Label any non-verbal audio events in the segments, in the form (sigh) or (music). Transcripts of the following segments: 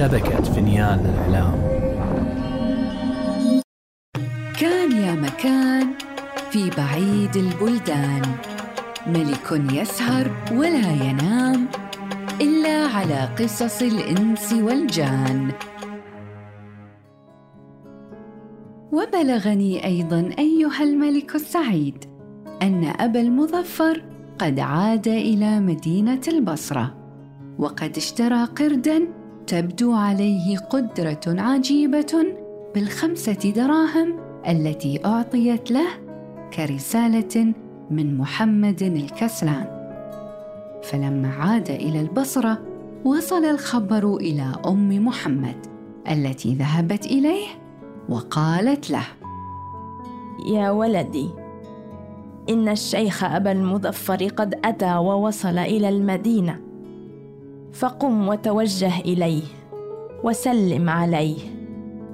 شبكة فينيان للإعلام كان يا مكان في بعيد البلدان. ملك يسهر ولا ينام إلا على قصص الإنس والجان. وبلغني أيضا أيها الملك السعيد أن أبا المظفر قد عاد إلى مدينة البصرة وقد اشترى قردا تبدو عليه قدرة عجيبة بالخمسة دراهم التي أعطيت له كرسالة من محمد الكسلان. فلما عاد إلى البصرة وصل الخبر إلى أم محمد التي ذهبت إليه وقالت له يا ولدي إن الشيخ أبا المظفر قد أتى ووصل إلى المدينة. فقم وتوجه إليه وسلم عليه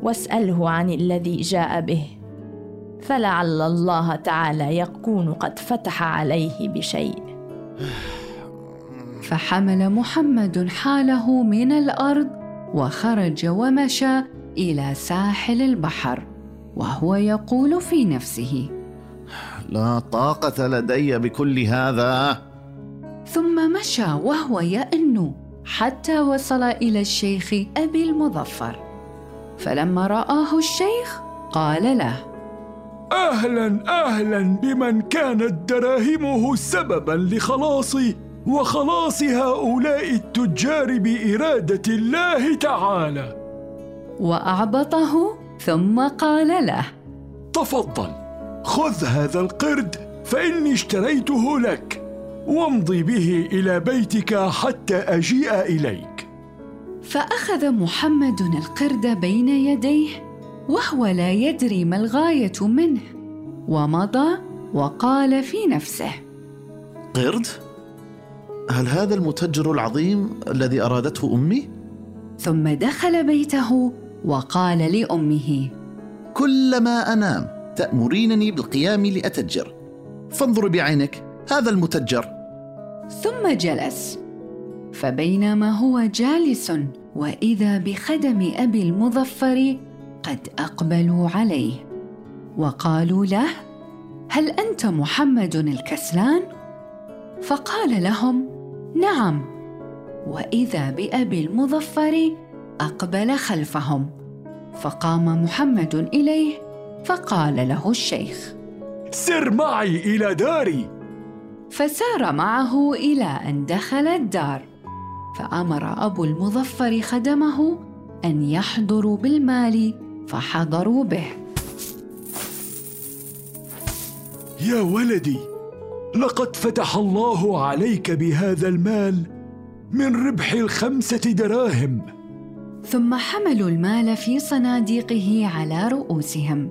واسأله عن الذي جاء به. فلعل الله تعالى يكون قد فتح عليه بشيء. فحمل محمد حاله من الأرض وخرج ومشى إلى ساحل البحر وهو يقول في نفسه لا طاقة لدي بكل هذا. ثم مشى وهو يئن حتى وصل إلى الشيخ أبي المظفر. فلما رآه الشيخ قال له أهلا أهلا بمن كانت دراهمه سببا لخلاصي وخلاص هؤلاء التجار بإرادة الله تعالى. وأعبطه ثم قال له تفضل خذ هذا القرد فإني اشتريته لك. وامضي به إلى بيتك حتى أجيء إليك فأخذ محمد القرد بين يديه وهو لا يدري ما الغاية منه ومضى وقال في نفسه قرد؟ هل هذا المتجر العظيم الذي أرادته أمي؟ ثم دخل بيته وقال لأمه كلما أنام تأمرينني بالقيام لأتجر فانظر بعينك هذا المتجر ثم جلس. فبينما هو جالس وإذا بخدم أبي المظفر قد أقبلوا عليه. وقالوا له هل أنت محمد الكسلان؟ فقال لهم نعم. وإذا بأبي المظفر أقبل خلفهم. فقام محمد إليه فقال له الشيخ سر معي إلى داري. فسار معه إلى أن دخل الدار فأمر أبو المظفر خدمه أن يحضروا بالمال فحضروا به. يا ولدي لقد فتح الله عليك بهذا المال من ربح الخمسة دراهم. ثم حملوا المال في صناديقه على رؤوسهم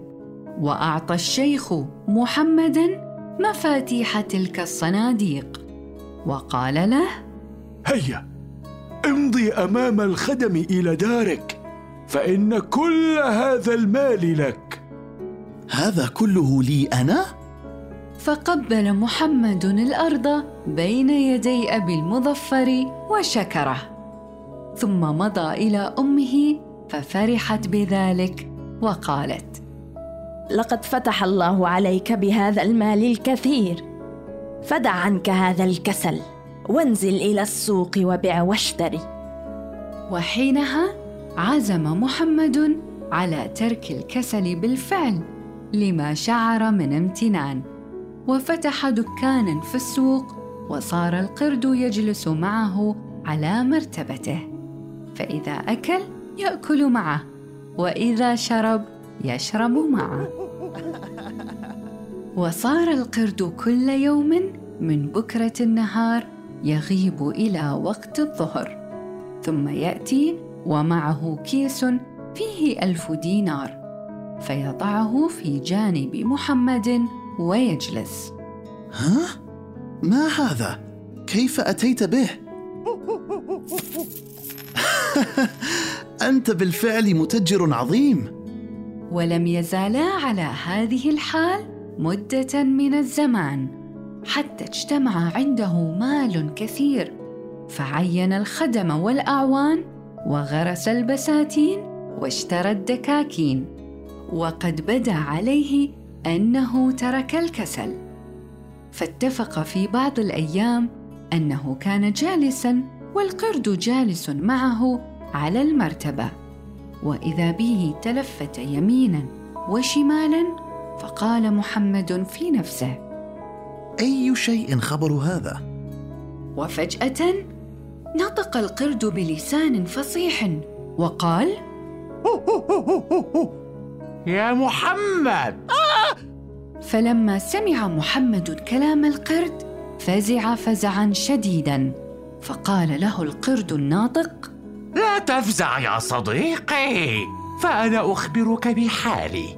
وأعطى الشيخ محمدا مفاتيح تلك الصناديق. وقال له هيا امضي أمام الخدم إلى دارك فإن كل هذا المال لك. هذا كله لي أنا؟ فقبل محمد الأرض بين يدي أبي المظفر وشكره. ثم مضى إلى أمه ففرحت بذلك وقالت لقد فتح الله عليك بهذا المال الكثير. فدع عنك هذا الكسل وانزل إلى السوق وبع واشتري. وحينها عزم محمد على ترك الكسل بالفعل لما شعر من امتنان. وفتح دكانا في السوق وصار القرد يجلس معه على مرتبته. فإذا أكل يأكل معه وإذا شرب يشرب معه وصار القرد كل يوم من بكرة النهار يغيب إلى وقت الظهر ثم يأتي ومعه كيس فيه ألف دينار فيضعه في جانب محمد ويجلس ها؟ ما هذا؟ كيف أتيت به؟ (laughs) أنت بالفعل متجر عظيم ولم يزالا على هذه الحال مدة من الزمان حتى اجتمع عنده مال كثير. فعين الخدم والأعوان وغرس البساتين واشترى الدكاكين. وقد بدا عليه أنه ترك الكسل. فاتفق في بعض الأيام أنه كان جالسا والقرد جالس معه على المرتبة. وإذا به تلفت يمينا وشمالا فقال محمد في نفسه أي شيء خبر هذا؟ وفجأة نطق القرد بلسان فصيح وقال يا محمد! فلما سمع محمد كلام القرد فزع فزعا شديدا فقال له القرد الناطق لا تفزع يا صديقي فأنا أخبرك بحالي.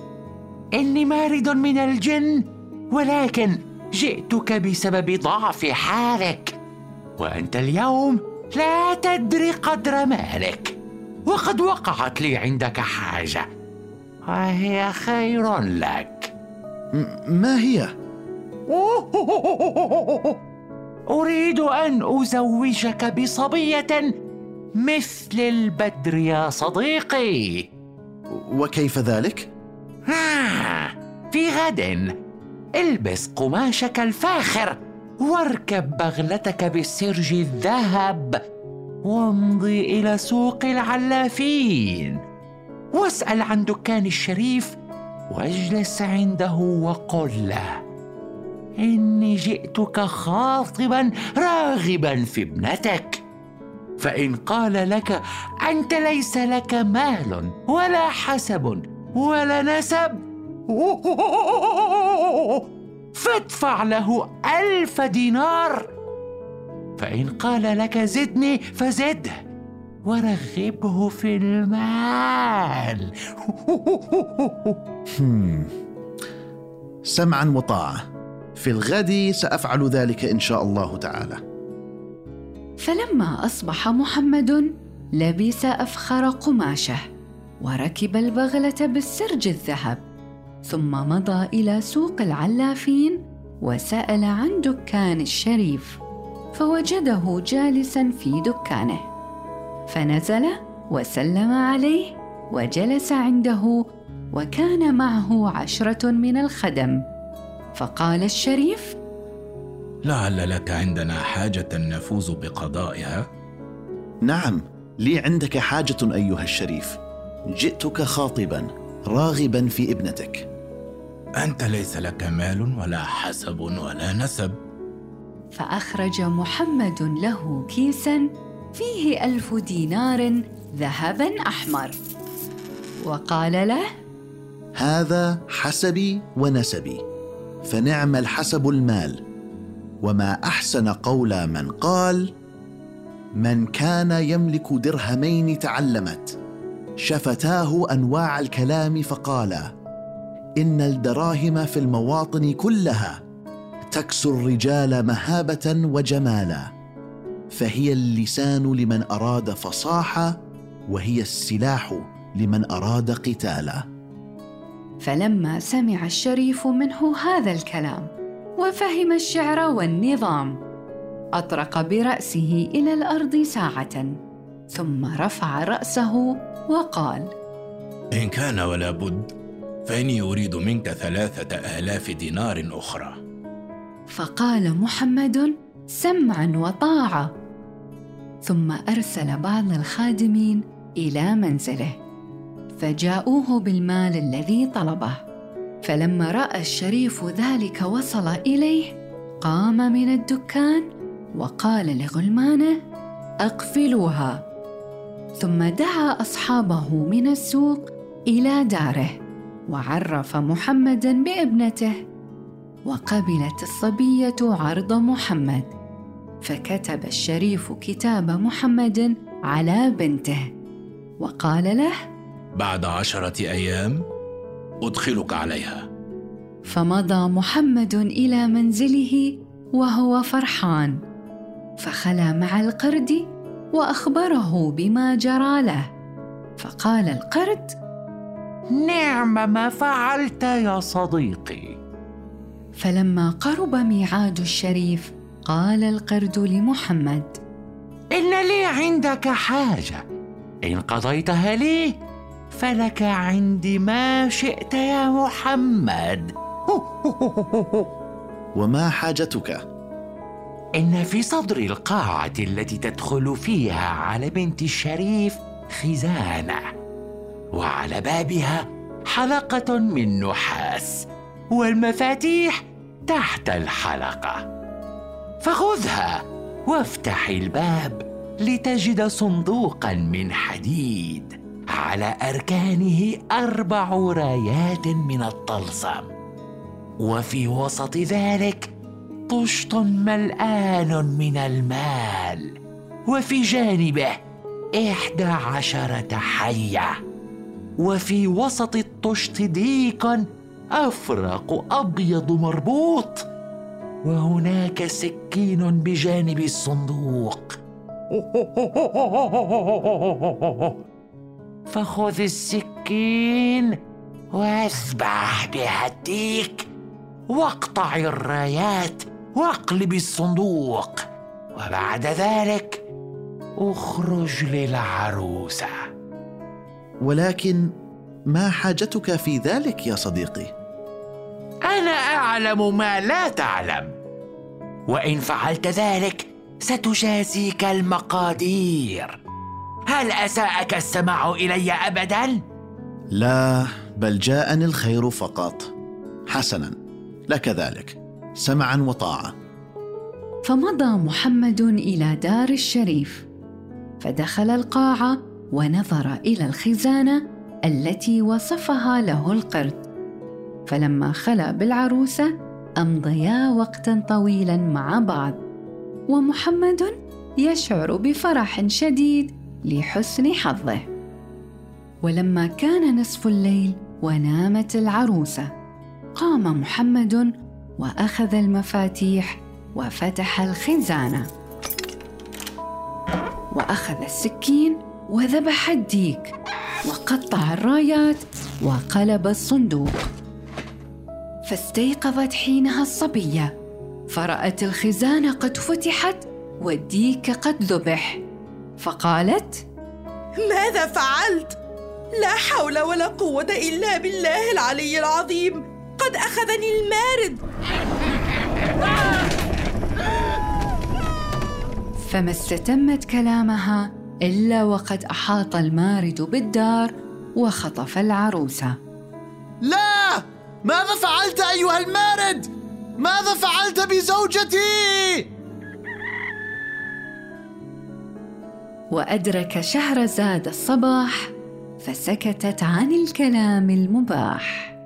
إني مارد من الجن ولكن جئتك بسبب ضعف حالك. وأنت اليوم لا تدري قدر مالك وقد وقعت لي عندك حاجة. وهي خير لك. ما هي؟ أريد أن أزوجك بصبية مثل البدر يا صديقي. وكيف ذلك؟ آه، في غد. البس قماشك الفاخر واركب بغلتك بالسرج الذهب وامضي إلى سوق العلافين. واسأل عن دكان الشريف واجلس عنده وقل له إني جئتك خاطبا راغبا في ابنتك. فإن قال لك أنت ليس لك مال ولا حسب ولا نسب فادفع له ألف دينار. فإن قال لك زدني فزده ورغبه في المال. سمعا وطاعة. في الغد سأفعل ذلك إن شاء الله تعالى. فلما أصبح محمد لبس أفخر قماشه وركب البغلة بالسرج الذهب ثم مضى إلى سوق العلافين وسأل عن دكان الشريف فوجده جالسا في دكانه. فنزل وسلم عليه وجلس عنده وكان معه عشرة من الخدم. فقال الشريف لعل لك عندنا حاجة نفوز بقضائها؟ نعم لي عندك حاجة أيها الشريف. جئتك خاطبا راغبا في ابنتك. أنت ليس لك مال ولا حسب ولا نسب. فأخرج محمد له كيسا فيه ألف دينار ذهبا أحمر. وقال له هذا حسبي ونسبي فنعم الحسب المال. وما أحسن قول من قال من كان يملك درهمين تعلمت شفتاه أنواع الكلام فقالا إن الدراهم في المواطن كلها تكسو الرجال مهابة وجمالا فهي اللسان لمن أراد فصاحة وهي السلاح لمن أراد قتالا. فلما سمع الشريف منه هذا الكلام وفهم الشعر والنظام. أطرق برأسه إلى الأرض ساعة ثم رفع رأسه وقال إن كان ولا بد فإني أريد منك ثلاثة آلاف دينار أخرى. فقال محمد سمعا وطاعة. ثم أرسل بعض الخادمين إلى منزله فجاءوه بالمال الذي طلبه. فلما رأى الشريف ذلك وصل إليه قام من الدكان وقال لغلمانه أقفلوها. ثم دعا أصحابه من السوق إلى داره وعرف محمدا بابنته وقبلت الصبية عرض محمد فكتب الشريف كتاب محمد على بنته وقال له بعد عشرة أيام أدخلك عليها. فمضى محمد إلى منزله وهو فرحان فخلا مع القرد وأخبره بما جرى له فقال القرد نعم ما فعلت يا صديقي؟ فلما قرب ميعاد الشريف قال القرد لمحمد إن لي عندك حاجة إن قضيتها لي فلك عندي ما شئت يا محمد. وما حاجتك؟ إن في صدر القاعة التي تدخل فيها على بنت الشريف خزانة وعلى بابها حلقة من نحاس والمفاتيح تحت الحلقة. فخذها وافتح الباب لتجد صندوقا من حديد. على أركانه أربع رايات من الطلسم. وفي وسط ذلك طشت ملآن من المال. وفي جانبه إحدى عشرة حية. وفي وسط الطشت ديك أفرق أبيض مربوط. وهناك سكين بجانب الصندوق. (laughs) فخذ السكين واذبح بها الديك واقطع الرايات واقلب الصندوق. وبعد ذلك اخرج للعروسة. ولكن ما حاجتك في ذلك يا صديقي؟ أنا أعلم ما لا تعلم. وإن فعلت ذلك ستجازيك المقادير. هل أساءك السماع إلي ابدا؟ لا بل جاءني الخير فقط. حسنا لك ذلك. سمعا وطاعة. فمضى محمد إلى دار الشريف فدخل القاعه ونظر إلى الخزانة التي وصفها له القرد. فلما خلا بالعروسة أمضيا وقتا طويلا مع بعض. ومحمد يشعر بفرح شديد لحسن حظه. ولما كان نصف الليل ونامت العروسة قام محمد وأخذ المفاتيح وفتح الخزانة. وأخذ السكين وذبح الديك وقطع الرايات وقلب الصندوق. فاستيقظت حينها الصبية فرأت الخزانة قد فتحت والديك قد ذبح. فقالت ماذا فعلت؟ لا حول ولا قوة إلا بالله العلي العظيم. قد أخذني المارد. فما استتمت كلامها إلا وقد أحاط المارد بالدار وخطف العروسه لا! ماذا فعلت أيها المارد؟ ماذا فعلت بزوجتي؟ وأدرك شهرزاد الصباح فسكتت عن الكلام المباح.